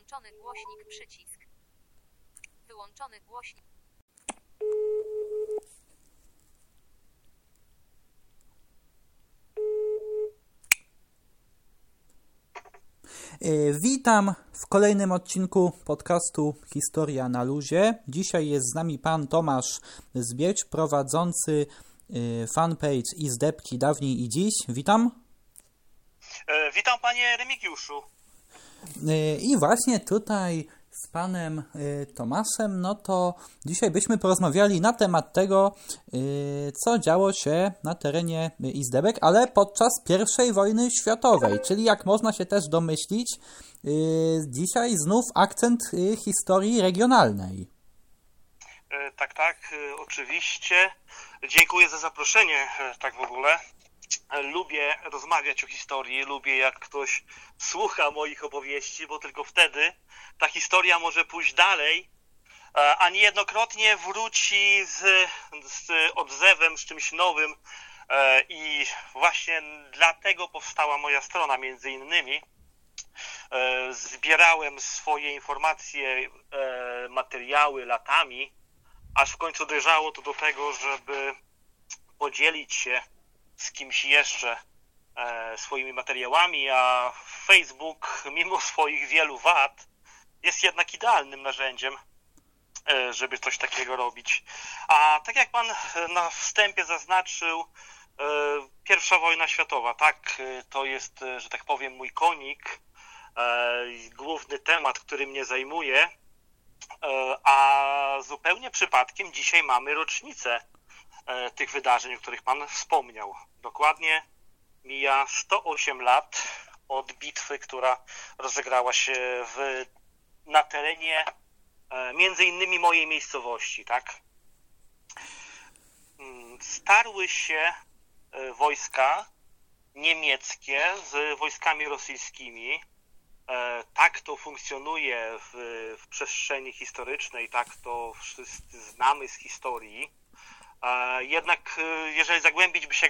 Wyłączony głośnik przycisk. Wyłączony głośnik. E, Witam w kolejnym odcinku podcastu Historia na luzie. Dzisiaj jest z nami pan Tomasz Zbieć, prowadzący e, fanpage Izdebki dawniej i dziś. Witam. E, Witam panie Remigiuszu. E, I właśnie tutaj z panem e, Tomaszem, no to dzisiaj byśmy porozmawiali na temat tego, e, co działo się na terenie Izdebek, ale podczas I wojny światowej, czyli jak można się też domyślić, dzisiaj znów akcent historii regionalnej. E, Tak, tak, e, oczywiście. Dziękuję za zaproszenie, e, tak w ogóle. Lubię rozmawiać o historii, lubię jak ktoś słucha moich opowieści, bo tylko wtedy ta historia może pójść dalej, e, a niejednokrotnie wróci z, z odzewem, z czymś nowym. E, I właśnie dlatego powstała moja strona, między innymi. E, Zbierałem swoje informacje, materiały latami, aż w końcu dojrzało to do tego, żeby podzielić się z kimś jeszcze e, swoimi materiałami, a Facebook, mimo swoich wielu wad, jest jednak idealnym narzędziem, e, żeby coś takiego robić. A tak jak pan e, na wstępie zaznaczył, pierwsza wojna światowa, tak, to jest, że tak powiem, mój konik, główny temat, który mnie zajmuje. A zupełnie przypadkiem dzisiaj mamy rocznicę tych wydarzeń, o których Pan wspomniał. Dokładnie mija 108 lat od bitwy, która rozegrała się w, na terenie e, między innymi mojej miejscowości, tak? Mm, Starły się e, wojska niemieckie z wojskami rosyjskimi. E, Tak to funkcjonuje w, w przestrzeni historycznej, tak to wszyscy znamy z historii. Jednak e, jeżeli zagłębić by się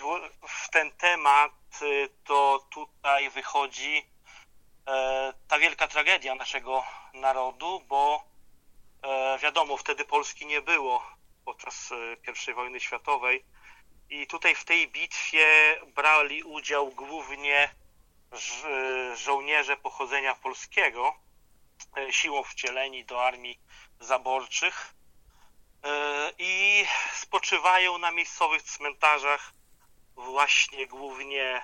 w ten temat, e, to tutaj wychodzi e, ta wielka tragedia naszego narodu, bo e, wiadomo, wtedy Polski nie było podczas e, I wojny światowej. I tutaj w tej bitwie brali udział głównie żołnierze pochodzenia polskiego, siłą wcieleni do armii zaborczych i spoczywają na miejscowych cmentarzach właśnie głównie e,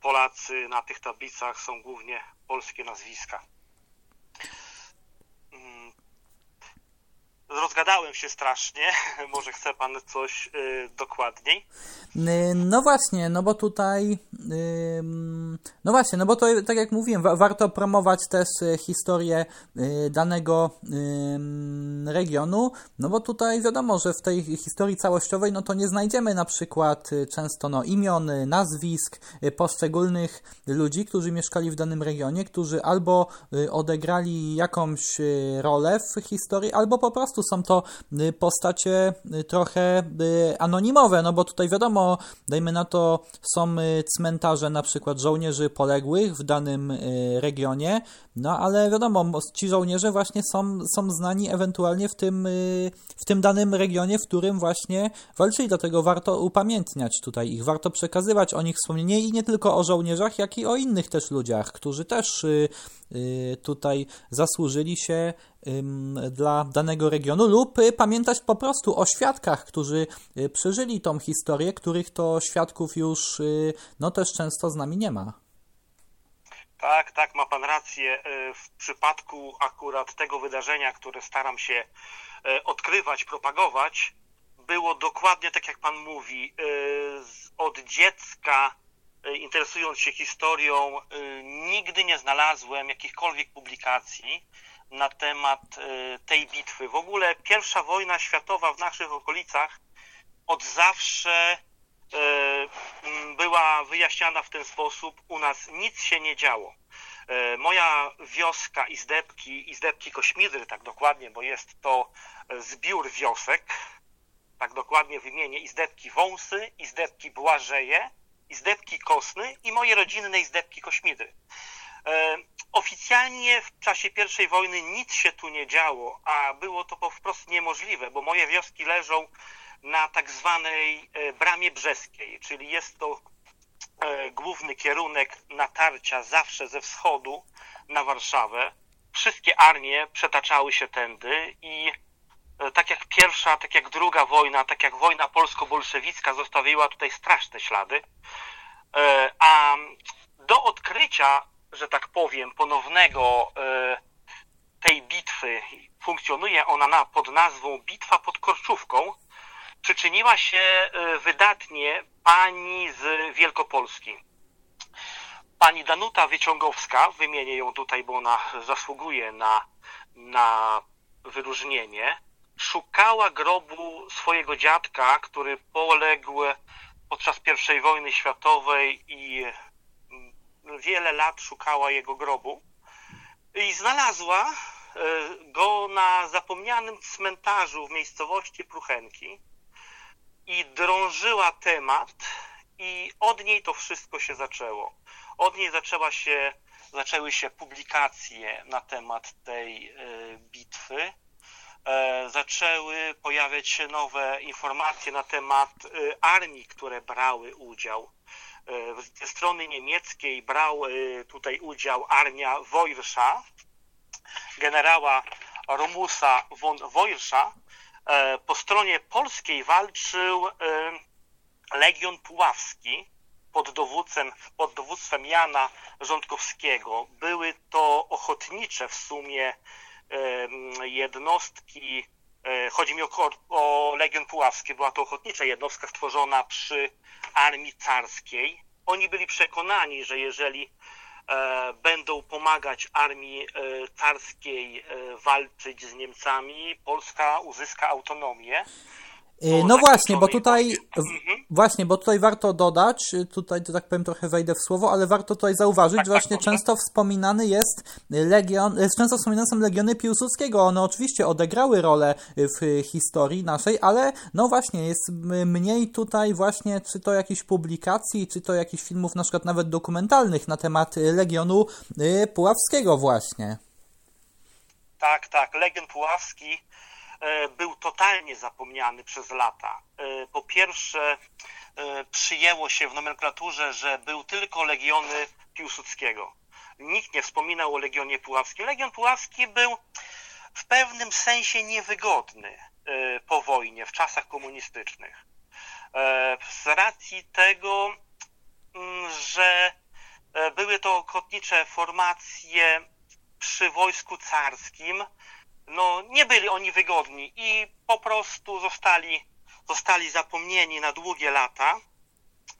Polacy, na tych tablicach są głównie polskie nazwiska. Rozgadałem się strasznie, może chce pan coś e, dokładniej? Y, No właśnie, no bo tutaj, ym, no właśnie, no bo to tak jak mówiłem, wa- warto promować też y, historię y, danego ym, regionu, no bo tutaj wiadomo, że w tej historii całościowej, no to nie znajdziemy na przykład y, często no, imion, y, nazwisk y, poszczególnych ludzi, którzy mieszkali w danym regionie, którzy albo y, odegrali jakąś y, rolę w historii, albo po prostu są to y, postacie y, trochę y, anonimowe, no bo tutaj wiadomo, dajmy na to, są cmentarze na przykład żołnierzy poległych w danym regionie, no ale wiadomo, mo- ci żołnierze właśnie są, są znani ewentualnie w tym, w tym danym regionie, w którym właśnie walczyli, dlatego warto upamiętniać tutaj ich, warto przekazywać o nich wspomnienie i nie tylko o żołnierzach, jak i o innych też ludziach, którzy też tutaj zasłużyli się dla danego regionu lub y, pamiętać po prostu o świadkach, którzy y, przeżyli tą historię, których to świadków już y, no też często z nami nie ma. Tak, tak, ma pan rację. W przypadku akurat tego wydarzenia, które staram się odkrywać, propagować, było dokładnie tak, jak pan mówi. Od dziecka, interesując się historią, e, nigdy nie znalazłem jakichkolwiek publikacji na temat e, tej bitwy. W ogóle pierwsza wojna światowa w naszych okolicach od zawsze była wyjaśniana w ten sposób. U nas nic się nie działo. Moja wioska Izdebki, Izdebki Kośmidry, tak dokładnie, bo jest to zbiór wiosek, tak dokładnie wymienię Izdebki Wąsy, Izdebki Błażeje, Izdebki Kosny i moje rodzinne Izdebki Kośmidry. E, Oficjalnie w czasie I wojny nic się tu nie działo, a było to po prostu niemożliwe, bo moje wioski leżą na tak zwanej e, bramie brzeskiej, czyli jest to e, główny kierunek natarcia zawsze ze wschodu na Warszawę. Wszystkie armie przetaczały się tędy i tak jak pierwsza, tak jak druga wojna, tak jak wojna polsko-bolszewicka zostawiła tutaj straszne ślady. A do odkrycia, że tak powiem, ponownego tej bitwy, funkcjonuje ona pod nazwą Bitwa pod Korczówką, przyczyniła się e, wydatnie pani z Wielkopolski. Pani Danuta Wyciągowska, wymienię ją tutaj, bo ona zasługuje na, na wyróżnienie, szukała grobu swojego dziadka, który poległ podczas I wojny światowej i mm, wiele lat szukała jego grobu. I znalazła e, go na zapomnianym cmentarzu w miejscowości Pruchenki i drążyła temat i od niej to wszystko się zaczęło. Od niej zaczęła się, zaczęły się publikacje na temat tej e, bitwy. E, zaczęły pojawiać się nowe informacje na temat e, armii, które brały udział. Ze strony niemieckiej brał tutaj udział armia Wojrsza, generała Romusa von Wojrsza, E, po stronie polskiej walczył e, Legion Puławski pod dowództwem, pod dowództwem Jana Rządkowskiego. Były to ochotnicze w sumie e, jednostki, chodzi mi o, o Legion Puławski, była to ochotnicza jednostka stworzona przy armii carskiej. Oni byli przekonani, że jeżeli E, będą pomagać armii e, carskiej e, walczyć z Niemcami, Polska uzyska autonomię. No właśnie, bo tutaj mhm. Właśnie, bo tutaj warto dodać, y, tutaj to tak powiem trochę wejdę w słowo, ale warto tutaj zauważyć, tak, że właśnie tak, często wspominany jest legion, y, często wspominane są legiony Piłsudskiego. One oczywiście odegrały rolę w historii naszej, ale no właśnie, jest mniej tutaj właśnie, czy to jakichś publikacji, czy to jakichś filmów, na przykład nawet dokumentalnych na temat Legionu Puławskiego właśnie. Tak, tak, Legion Puławski był totalnie zapomniany przez lata. E, po pierwsze, e, przyjęło się w nomenklaturze, że był tylko legiony Piłsudskiego. Nikt nie wspominał o Legionie Puławskim. Legion Puławski był w pewnym sensie niewygodny po wojnie, w czasach komunistycznych. Z racji tego, mm, że były to ochotnicze formacje przy wojsku carskim, no nie byli oni wygodni i po prostu zostali, zostali zapomnieni na długie lata,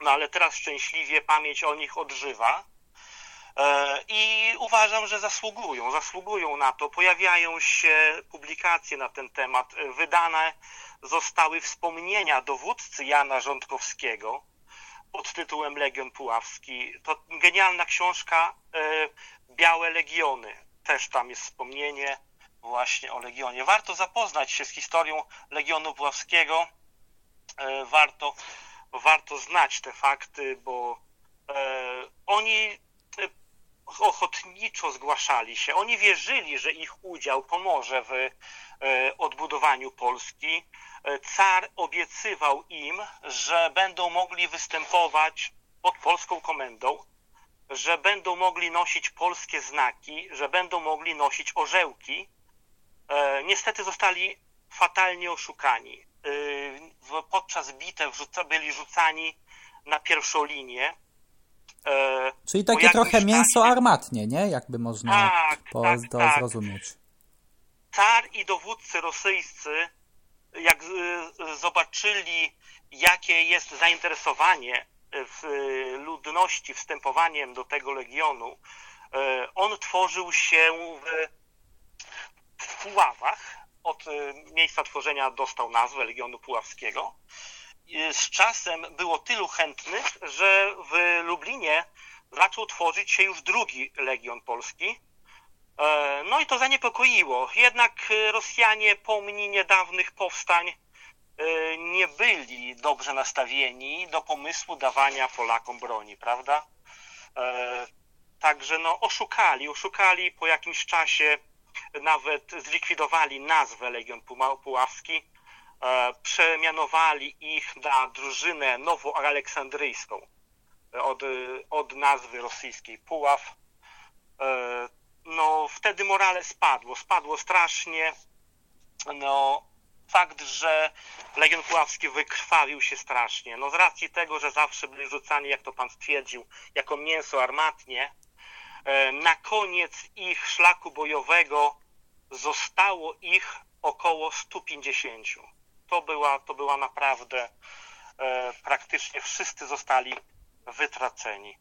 no ale teraz szczęśliwie pamięć o nich odżywa. E, I uważam, że zasługują, zasługują na to. Pojawiają się publikacje na ten temat. Wydane zostały wspomnienia dowódcy Jana Rządkowskiego pod tytułem Legion Puławski. To genialna książka e, Białe Legiony. Też tam jest wspomnienie właśnie o Legionie. Warto zapoznać się z historią Legionu Puławskiego. E, warto, warto znać te fakty, bo e, oni e, ochotniczo zgłaszali się. Oni wierzyli, że ich udział pomoże w odbudowaniu Polski. Car obiecywał im, że będą mogli występować pod polską komendą, że będą mogli nosić polskie znaki, że będą mogli nosić orzełki, niestety zostali fatalnie oszukani. E, podczas bitew byli rzucani na pierwszą linię. E, Czyli takie trochę mięso armatnie, nie? Jakby można tak, po, tak, to tak. zrozumieć. Car i dowódcy rosyjscy, jak zobaczyli, jakie jest zainteresowanie w ludności wstępowaniem do tego legionu, on tworzył się w w Puławach. Od y, miejsca tworzenia dostał nazwę Legionu Puławskiego. Z czasem było tylu chętnych, że w Lublinie zaczął tworzyć się już drugi Legion Polski. E, no i to zaniepokoiło. Jednak Rosjanie pomni niedawnych powstań e, nie byli dobrze nastawieni do pomysłu dawania Polakom broni, prawda? E, Także no oszukali, oszukali po jakimś czasie nawet zlikwidowali nazwę Legion Puławski, e, przemianowali ich na drużynę nowoaleksandryjską e, od, od nazwy rosyjskiej Puław. E, No wtedy morale spadło, spadło strasznie. No fakt, że Legion Puławski wykrwawił się strasznie. No z racji tego, że zawsze byli rzucani, jak to pan stwierdził, jako mięso armatnie, na koniec ich szlaku bojowego zostało ich około 150. To była, to była naprawdę e, praktycznie wszyscy zostali wytraceni.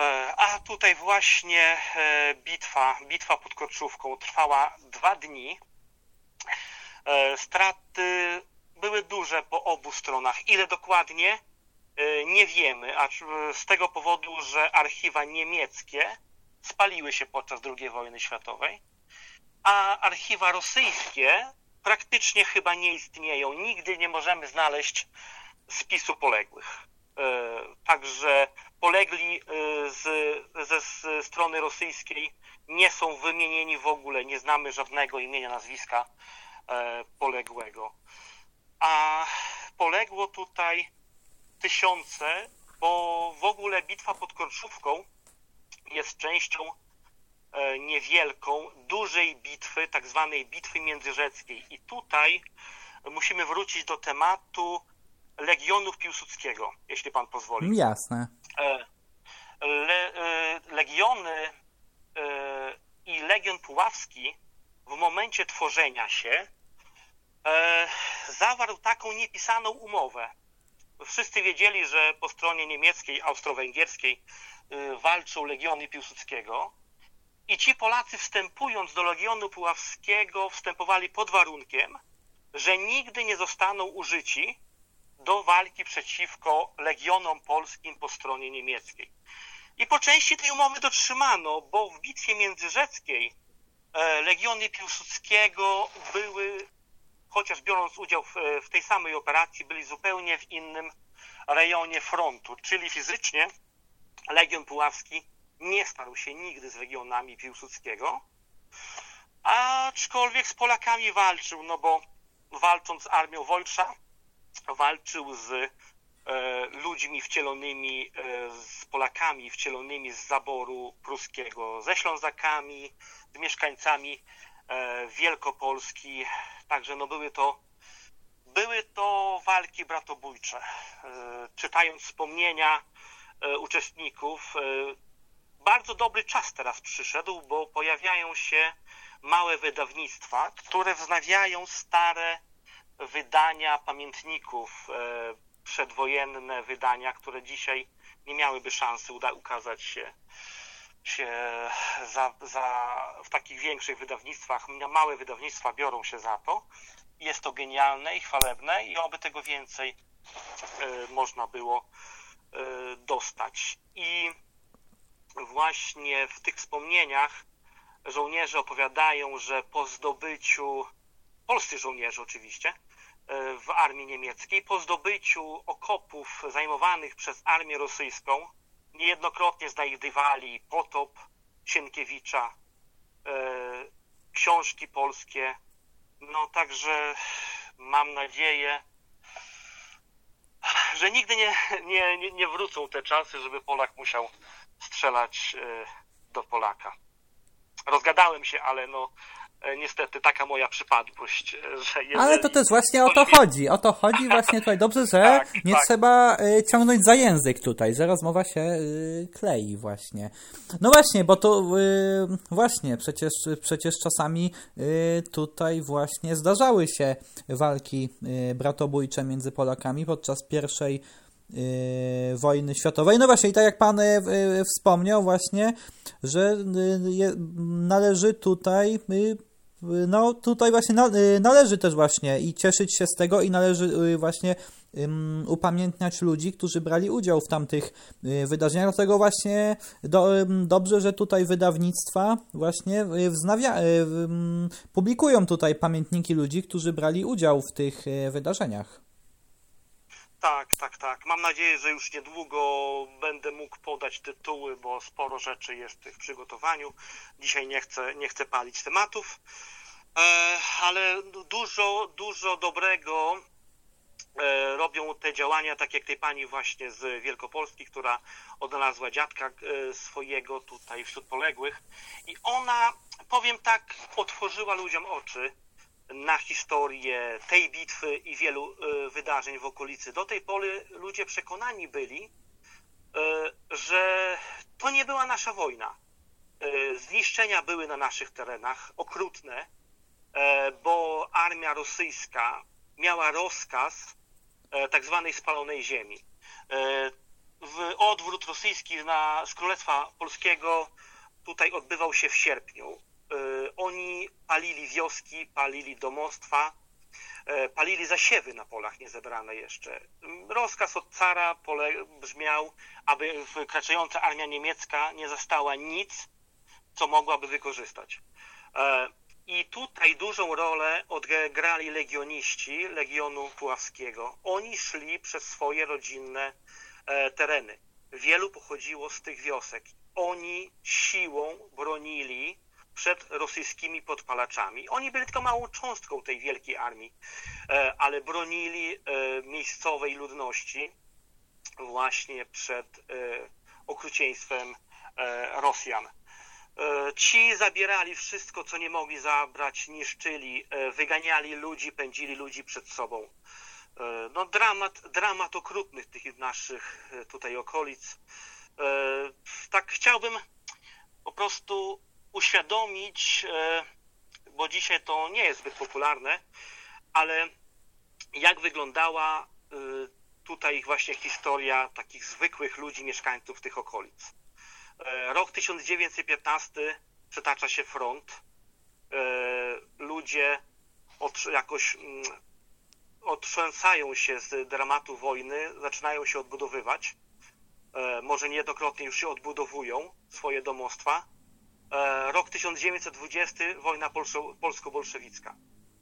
E, A tutaj właśnie e, bitwa, bitwa pod Korczówką trwała dwa dni. E, Straty były duże po obu stronach. Ile dokładnie? E, Nie wiemy, a z tego powodu, że archiwa niemieckie spaliły się podczas II wojny światowej, a archiwa rosyjskie praktycznie chyba nie istnieją. Nigdy nie możemy znaleźć spisu poległych. E, Także polegli z, ze z strony rosyjskiej nie są wymienieni w ogóle, nie znamy żadnego imienia, nazwiska poległego. A poległo tutaj tysiące, bo w ogóle bitwa pod Korczówką jest częścią e, niewielką, dużej bitwy, tak zwanej bitwy międzyrzeckiej. I tutaj musimy wrócić do tematu Legionów Piłsudskiego, jeśli pan pozwoli. Jasne. E, Le, e, Legiony i Legion Puławski w momencie tworzenia się zawarł taką niepisaną umowę. Wszyscy wiedzieli, że po stronie niemieckiej, austro-węgierskiej e, walczą Legiony Piłsudskiego i ci Polacy wstępując do Legionu Puławskiego wstępowali pod warunkiem, że nigdy nie zostaną użyci do walki przeciwko legionom polskim po stronie niemieckiej. I po części tej umowy dotrzymano, bo w bitwie międzyrzeckiej e, legiony Piłsudskiego były, chociaż biorąc udział w, w tej samej operacji, byli zupełnie w innym rejonie frontu, czyli fizycznie Legion Puławski nie starł się nigdy z legionami Piłsudskiego, aczkolwiek z Polakami walczył, no bo walcząc z armią Wojtsza, walczył z e, ludźmi wcielonymi, e, z Polakami wcielonymi z zaboru pruskiego, ze Ślązakami, z mieszkańcami Wielkopolski. Także no były to, były to walki bratobójcze. E, czytając wspomnienia e, uczestników, e, bardzo dobry czas teraz przyszedł, bo pojawiają się małe wydawnictwa, które wznawiają stare wydania pamiętników, e, przedwojenne wydania, które dzisiaj nie miałyby szansy uda- ukazać się, się za, za, w takich większych wydawnictwach. Małe wydawnictwa biorą się za to. Jest to genialne i chwalebne i oby tego więcej e, można było e, dostać. I właśnie w tych wspomnieniach żołnierze opowiadają, że po zdobyciu, polscy żołnierze oczywiście, e, w armii niemieckiej, po zdobyciu okopów zajmowanych przez armię rosyjską, niejednokrotnie znajdywali potop Sienkiewicza, e, książki polskie. No także mam nadzieję, że nigdy nie, nie, nie, wrócą te czasy, żeby Polak musiał strzelać e, do Polaka. Rozgadałem się, ale no niestety taka moja przypadłość, e, że jeżeli... Ale to też właśnie o to chodzi. O to chodzi właśnie tutaj. Dobrze, że Tak, nie tak. trzeba y, ciągnąć za język tutaj, że rozmowa się klei właśnie. No właśnie, bo to właśnie, przecież, przecież czasami tutaj właśnie zdarzały się walki bratobójcze między Polakami podczas pierwszej wojny światowej. No właśnie, i tak jak pan wspomniał właśnie, że należy tutaj no tutaj właśnie y, należy też właśnie i cieszyć się z tego i należy y, właśnie upamiętniać ludzi, którzy brali udział w tamtych y, wydarzeniach. Dlatego właśnie do, dobrze, że tutaj wydawnictwa właśnie y, wznawia, y, publikują tutaj pamiętniki ludzi, którzy brali udział w tych y, wydarzeniach. Tak, tak, tak. Mam nadzieję, że już niedługo będę mógł podać tytuły, bo sporo rzeczy jest w przygotowaniu. Dzisiaj nie chcę, nie chcę palić tematów, e, ale dużo, dużo dobrego e, robią te działania, tak jak tej pani właśnie z Wielkopolski, która odnalazła dziadka e, swojego tutaj wśród poległych i ona, powiem tak, otworzyła ludziom oczy na historię tej bitwy i wielu e, wydarzeń w okolicy. Do tej pory ludzie przekonani byli, e, że to nie była nasza wojna. E, Zniszczenia były na naszych terenach okrutne, bo armia rosyjska miała rozkaz tak zwanej spalonej ziemi. W odwrót rosyjski na, z Królestwa Polskiego tutaj odbywał się w sierpniu. E, Oni palili wioski, palili domostwa, e, palili zasiewy na polach niezebrane jeszcze. Rozkaz od cara pole brzmiał, aby wkraczająca armia niemiecka nie zastała nic, co mogłaby wykorzystać. E, I tutaj dużą rolę odegrali legioniści Legionu Puławskiego. Oni szli przez swoje rodzinne tereny. Wielu pochodziło z tych wiosek. Oni siłą bronili przed rosyjskimi podpalaczami. Oni byli tylko małą cząstką tej wielkiej armii, e, ale bronili e, miejscowej ludności właśnie przed e, okrucieństwem Rosjan. Ci zabierali wszystko, co nie mogli zabrać, niszczyli, wyganiali ludzi, pędzili ludzi przed sobą. No dramat, dramat okrutnych tych naszych tutaj okolic. Tak chciałbym po prostu uświadomić, e, bo dzisiaj to nie jest zbyt popularne, ale jak wyglądała e, tutaj właśnie historia takich zwykłych ludzi, mieszkańców tych okolic. E, Rok 1915 przetacza się front. Ludzie jakoś mm, otrząsają się z dramatu wojny, zaczynają się odbudowywać. Może niejednokrotnie już się odbudowują swoje domostwa. E, Rok 1920, wojna polsko-bolszewicka.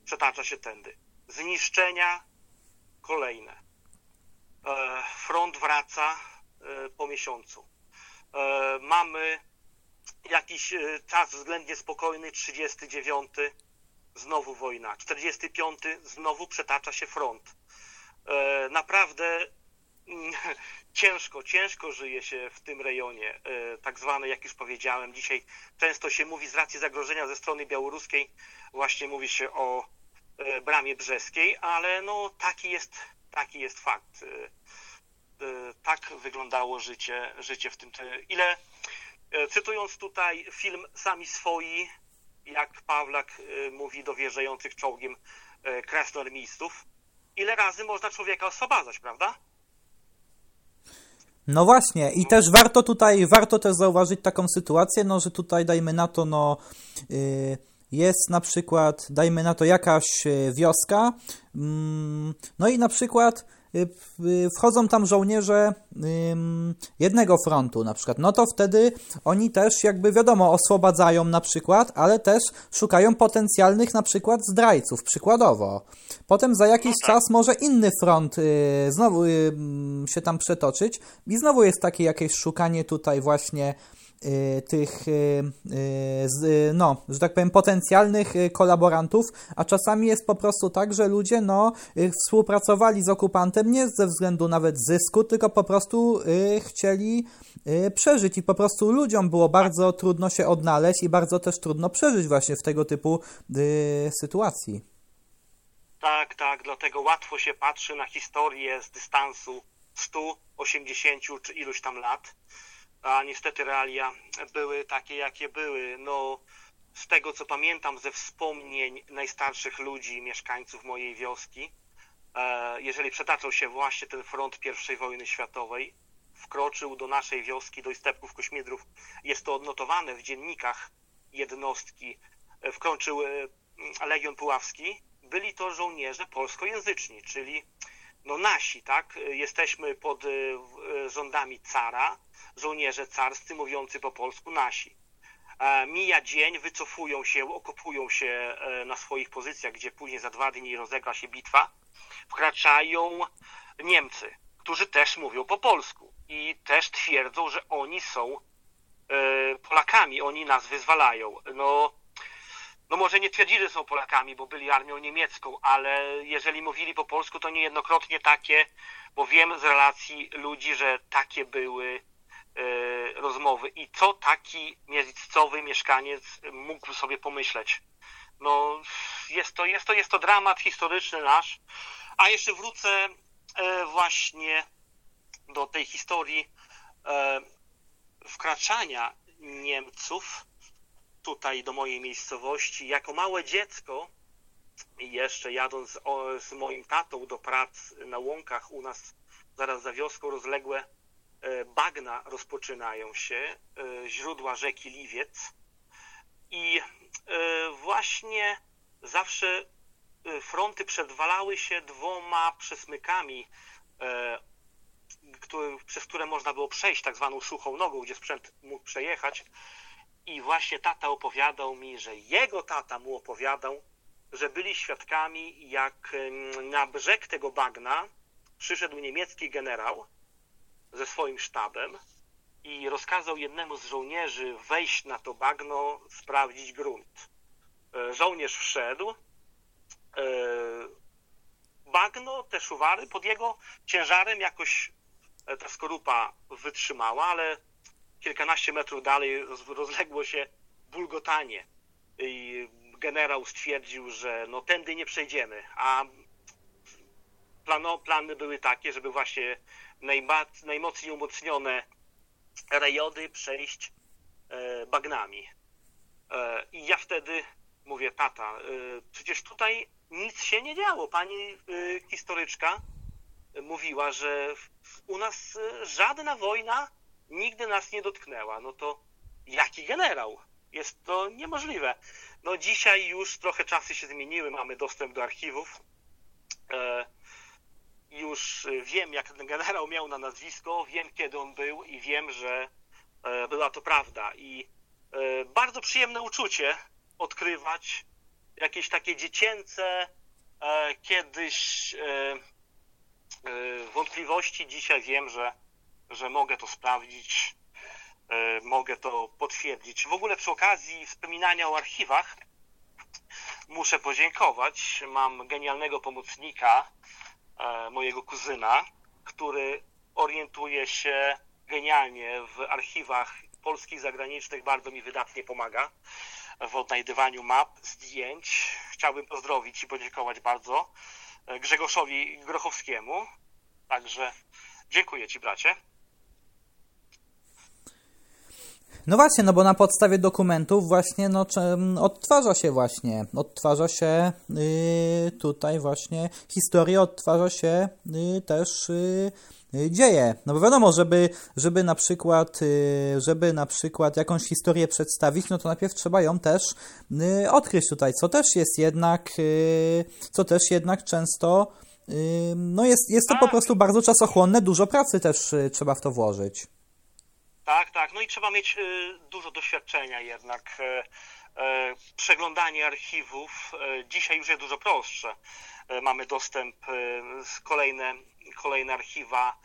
Przetacza się tędy. Zniszczenia kolejne. E, Front wraca e, po miesiącu. Mamy jakiś czas względnie spokojny, 39, znowu wojna. 45, znowu przetacza się front. Naprawdę mm, ciężko, ciężko żyje się w tym rejonie, e, tak zwane, jak już powiedziałem, dzisiaj często się mówi z racji zagrożenia ze strony białoruskiej, właśnie mówi się o e, bramie brzeskiej, ale no taki jest, taki jest fakt. E, Tak wyglądało życie, życie w tym. Ile, cytując tutaj film Sami swoi, jak Pawlak mówi do wjeżdżających czołgiem krasnoarmistów, ile razy można człowieka oswobadzać, prawda? No właśnie, i też warto tutaj, warto też zauważyć taką sytuację, no że tutaj dajmy na to, no y, jest na przykład, dajmy na to jakaś y, wioska, mm, no i na przykład wchodzą tam żołnierze jednego frontu na przykład, no to wtedy oni też jakby wiadomo oswobadzają na przykład, ale też szukają potencjalnych na przykład zdrajców, przykładowo. Potem za jakiś No tak. czas może inny front y, znowu y, mm, się tam przetoczyć i znowu jest takie jakieś szukanie tutaj właśnie y, tych, y, y, y, no, że tak powiem, potencjalnych y, kolaborantów, a czasami jest po prostu tak, że ludzie, no, y, współpracowali z okupantem nie ze względu nawet zysku, tylko po prostu y, chcieli y, przeżyć i po prostu ludziom było bardzo trudno się odnaleźć i bardzo też trudno przeżyć właśnie w tego typu y, sytuacji. Tak, tak, dlatego łatwo się patrzy na historię z dystansu 100, 80 czy iluś tam lat, a niestety realia były takie, jakie były. No, z tego co pamiętam ze wspomnień najstarszych ludzi, mieszkańców mojej wioski, e, jeżeli przetaczał się właśnie ten front I wojny światowej, wkroczył do naszej wioski, do Istepków Kośmiedrów, jest to odnotowane w dziennikach jednostki, e, wkroczył e, Legion Puławski, byli to żołnierze polskojęzyczni, czyli no nasi, tak? Jesteśmy pod e, e, rządami cara, żołnierze carscy mówiący po polsku nasi. E, Mija dzień, wycofują się, okopują się na swoich pozycjach, gdzie później za dwa dni rozegra się bitwa, wkraczają Niemcy, którzy też mówią po polsku i też twierdzą, że oni są Polakami, oni nas wyzwalają. No, no może nie twierdzili, że są Polakami, bo byli armią niemiecką, ale jeżeli mówili po polsku, to niejednokrotnie takie, bo wiem z relacji ludzi, że takie były e, rozmowy. I co taki miejscowy mieszkaniec mógł sobie pomyśleć? No, jest to, jest to, jest to dramat historyczny nasz. A jeszcze wrócę e, właśnie do tej historii e, wkraczania Niemców tutaj do mojej miejscowości. Jako małe dziecko, i jeszcze jadąc z moim tatą do prac na łąkach u nas zaraz za wioską rozległe e, bagna rozpoczynają się, e, źródła rzeki Liwiec i e, właśnie zawsze fronty przedwalały się dwoma przesmykami, przez które można było przejść tak zwaną suchą nogą, gdzie sprzęt mógł przejechać. I właśnie tata opowiadał mi, że jego tata mu opowiadał, że byli świadkami, jak na brzeg tego bagna przyszedł niemiecki generał ze swoim sztabem i rozkazał jednemu z żołnierzy wejść na to bagno, sprawdzić grunt. E, Żołnierz wszedł. e, Bagno, te szuwary, pod jego ciężarem jakoś e, ta skorupa wytrzymała, ale kilkanaście metrów dalej roz- rozległo się bulgotanie. I generał stwierdził, że no tędy nie przejdziemy, a plano, plany były takie, żeby właśnie najmocniej umocnione rejony przejść e, bagnami. E, I ja wtedy mówię, tata, e, przecież tutaj nic się nie działo. Pani historyczka mówiła, że u nas żadna wojna nigdy nas nie dotknęła. No to jaki generał? Jest to niemożliwe. No dzisiaj już trochę czasy się zmieniły, mamy dostęp do archiwów. E, już wiem, jak ten generał miał na nazwisko, wiem, kiedy on był i wiem, że e, była to prawda. I e, bardzo przyjemne uczucie odkrywać jakieś takie dziecięce kiedyś wątpliwości. Dzisiaj wiem, że, że mogę to sprawdzić, e, mogę to potwierdzić. W ogóle przy okazji wspominania o archiwach muszę podziękować. Mam genialnego pomocnika, e, mojego kuzyna, który orientuje się genialnie w archiwach polskich, zagranicznych, bardzo mi wydatnie pomaga w odnajdywaniu map, zdjęć. Chciałbym pozdrowić i podziękować bardzo e, Grzegorzowi Grochowskiemu. Także dziękuję Ci, bracie. No właśnie, no bo na podstawie dokumentów właśnie no, odtwarza się właśnie, odtwarza się y, tutaj właśnie historię, odtwarza się y, też y, y, dzieje. No bo wiadomo, żeby, żeby na przykład, y, żeby na przykład jakąś historię przedstawić, no to najpierw trzeba ją też y, odkryć tutaj, co też jest jednak, co też jednak często no jest, jest to po Tak. prostu bardzo czasochłonne, dużo pracy też trzeba w to włożyć. Tak, tak. No i trzeba mieć y, dużo doświadczenia jednak. E, e, Przeglądanie archiwów dzisiaj już jest dużo prostsze. Mamy dostęp, kolejne, kolejne archiwa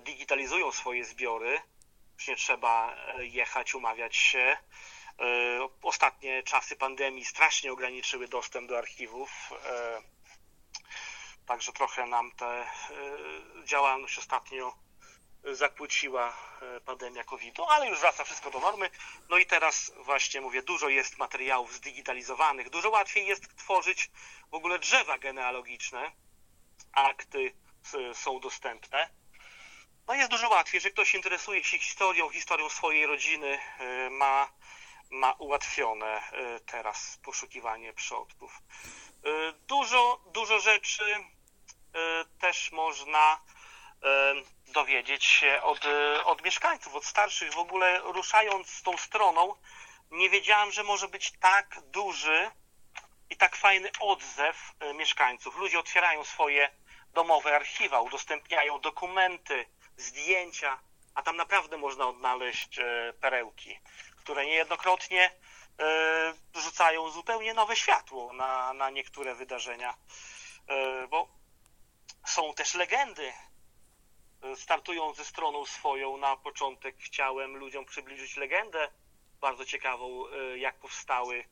digitalizują swoje zbiory. Już nie trzeba jechać, umawiać się. Ostatnie czasy pandemii strasznie ograniczyły dostęp do archiwów. Także trochę nam tę działalność ostatnio zakłóciła e, pandemia COVID-u, ale już wraca wszystko do normy. No i teraz właśnie mówię, dużo jest materiałów zdigitalizowanych, dużo łatwiej jest tworzyć w ogóle drzewa genealogiczne. Akty są dostępne. No jest dużo łatwiej, że ktoś interesuje się historią, historią swojej rodziny, e, ma, ma ułatwione e, teraz poszukiwanie przodków. Dużo, dużo rzeczy też można dowiedzieć się od, e, od mieszkańców, od starszych. W ogóle ruszając tą stroną, nie wiedziałem, że może być tak duży i tak fajny odzew e, mieszkańców. Ludzie otwierają swoje domowe archiwa, udostępniają dokumenty, zdjęcia, a tam naprawdę można odnaleźć e, perełki, które niejednokrotnie rzucają zupełnie nowe światło na, na niektóre wydarzenia. Bo są też legendy. Startując ze stroną swoją na początek chciałem ludziom przybliżyć legendę bardzo ciekawą, e, jak powstały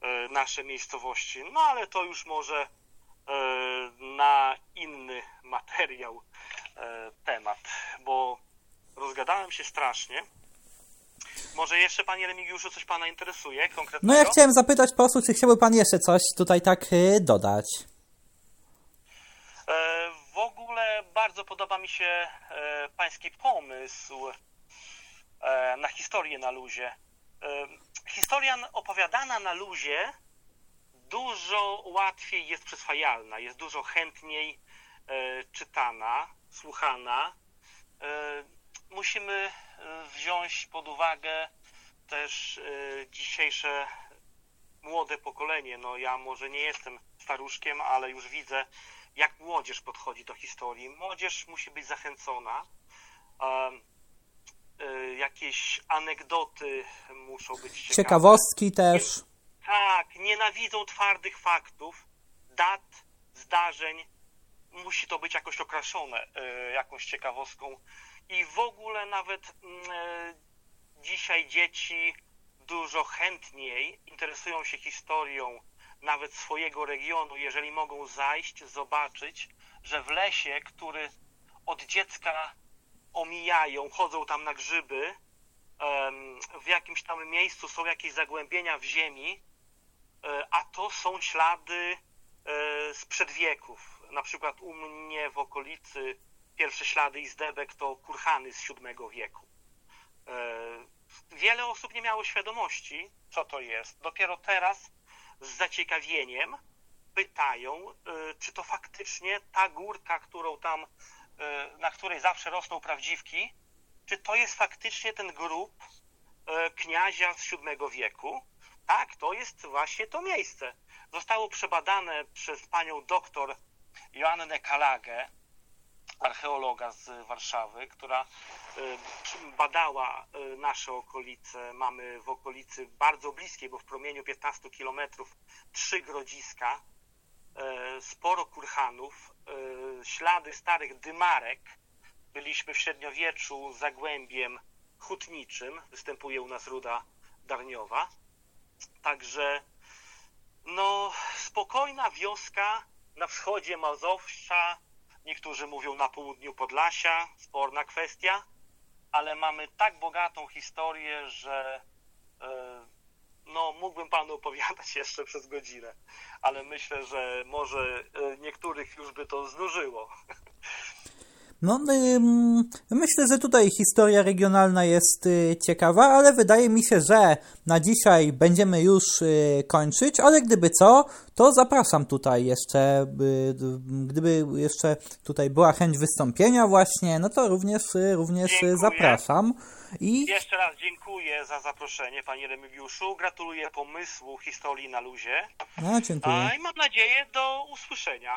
e, nasze miejscowości. No ale to już może e, na inny materiał temat, bo rozgadałem się strasznie. Może jeszcze, panie Remigiuszu, coś pana interesuje konkretnego? No ja chciałem zapytać po prostu, czy chciałby pan jeszcze coś tutaj tak dodać? E, W ogóle bardzo podoba mi się e, pański pomysł e, na historię na luzie. E, Historia opowiadana na luzie dużo łatwiej jest przyswajalna, jest dużo chętniej czytana, słuchana. Musimy wziąć pod uwagę też dzisiejsze młode pokolenie. No ja może nie jestem staruszkiem, ale już widzę, jak młodzież podchodzi do historii. Młodzież musi być zachęcona. Y, jakieś anegdoty muszą być ciekawe. Ciekawostki też. Tak, nienawidzą twardych faktów, dat, zdarzeń. Musi to być jakoś okraszone e, jakąś ciekawostką. I w ogóle nawet mm, e, dzisiaj dzieci dużo chętniej interesują się historią nawet swojego regionu, jeżeli mogą zajść, zobaczyć, że w lesie, który od dziecka omijają, chodzą tam na grzyby, w jakimś tam miejscu są jakieś zagłębienia w ziemi, e, a to są ślady e, sprzed wieków. Na przykład u mnie w okolicy pierwsze ślady izdebek to kurhany z VII wieku. E, Wiele osób nie miało świadomości, co to jest. Dopiero teraz z zaciekawieniem pytają, e, czy to faktycznie ta górka, którą tam, e, na której zawsze rosną prawdziwki, czy to jest faktycznie ten grób e, kniazia z VII wieku. Tak, to jest właśnie to miejsce. Zostało przebadane przez panią doktor Joannę Kalagę, archeologa z Warszawy, która e, badała e, nasze okolice. Mamy w okolicy bardzo bliskiej, bo w promieniu 15 kilometrów trzy grodziska, e, sporo kurhanów, ślady starych dymarek. Byliśmy w średniowieczu zagłębiem hutniczym, występuje u nas ruda darniowa. Także no, spokojna wioska na wschodzie Mazowsza, niektórzy mówią na południu Podlasia, sporna kwestia, ale mamy tak bogatą historię, że e, no, mógłbym panu opowiadać jeszcze przez godzinę, ale myślę, że może e, niektórych już by to znużyło. No, myślę, że tutaj historia regionalna jest y, ciekawa, ale wydaje mi się, że na dzisiaj będziemy już y, kończyć, ale gdyby co, to zapraszam tutaj jeszcze, y, gdyby jeszcze tutaj była chęć wystąpienia właśnie, no to również, również Dziękuję. zapraszam. I Jeszcze raz dziękuję za zaproszenie, panie Remigiuszu. Gratuluję pomysłu historii na luzie. no, dziękuję. A, I mam nadzieję do usłyszenia.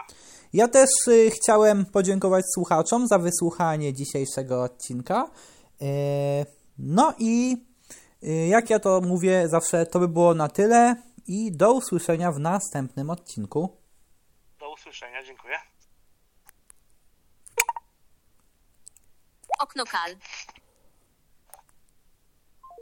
Ja też chciałem podziękować słuchaczom za wysłuchanie dzisiejszego odcinka. E, no i y, jak ja to mówię zawsze, to by było na tyle i do usłyszenia w następnym odcinku. Do usłyszenia, dziękuję. Okno kal.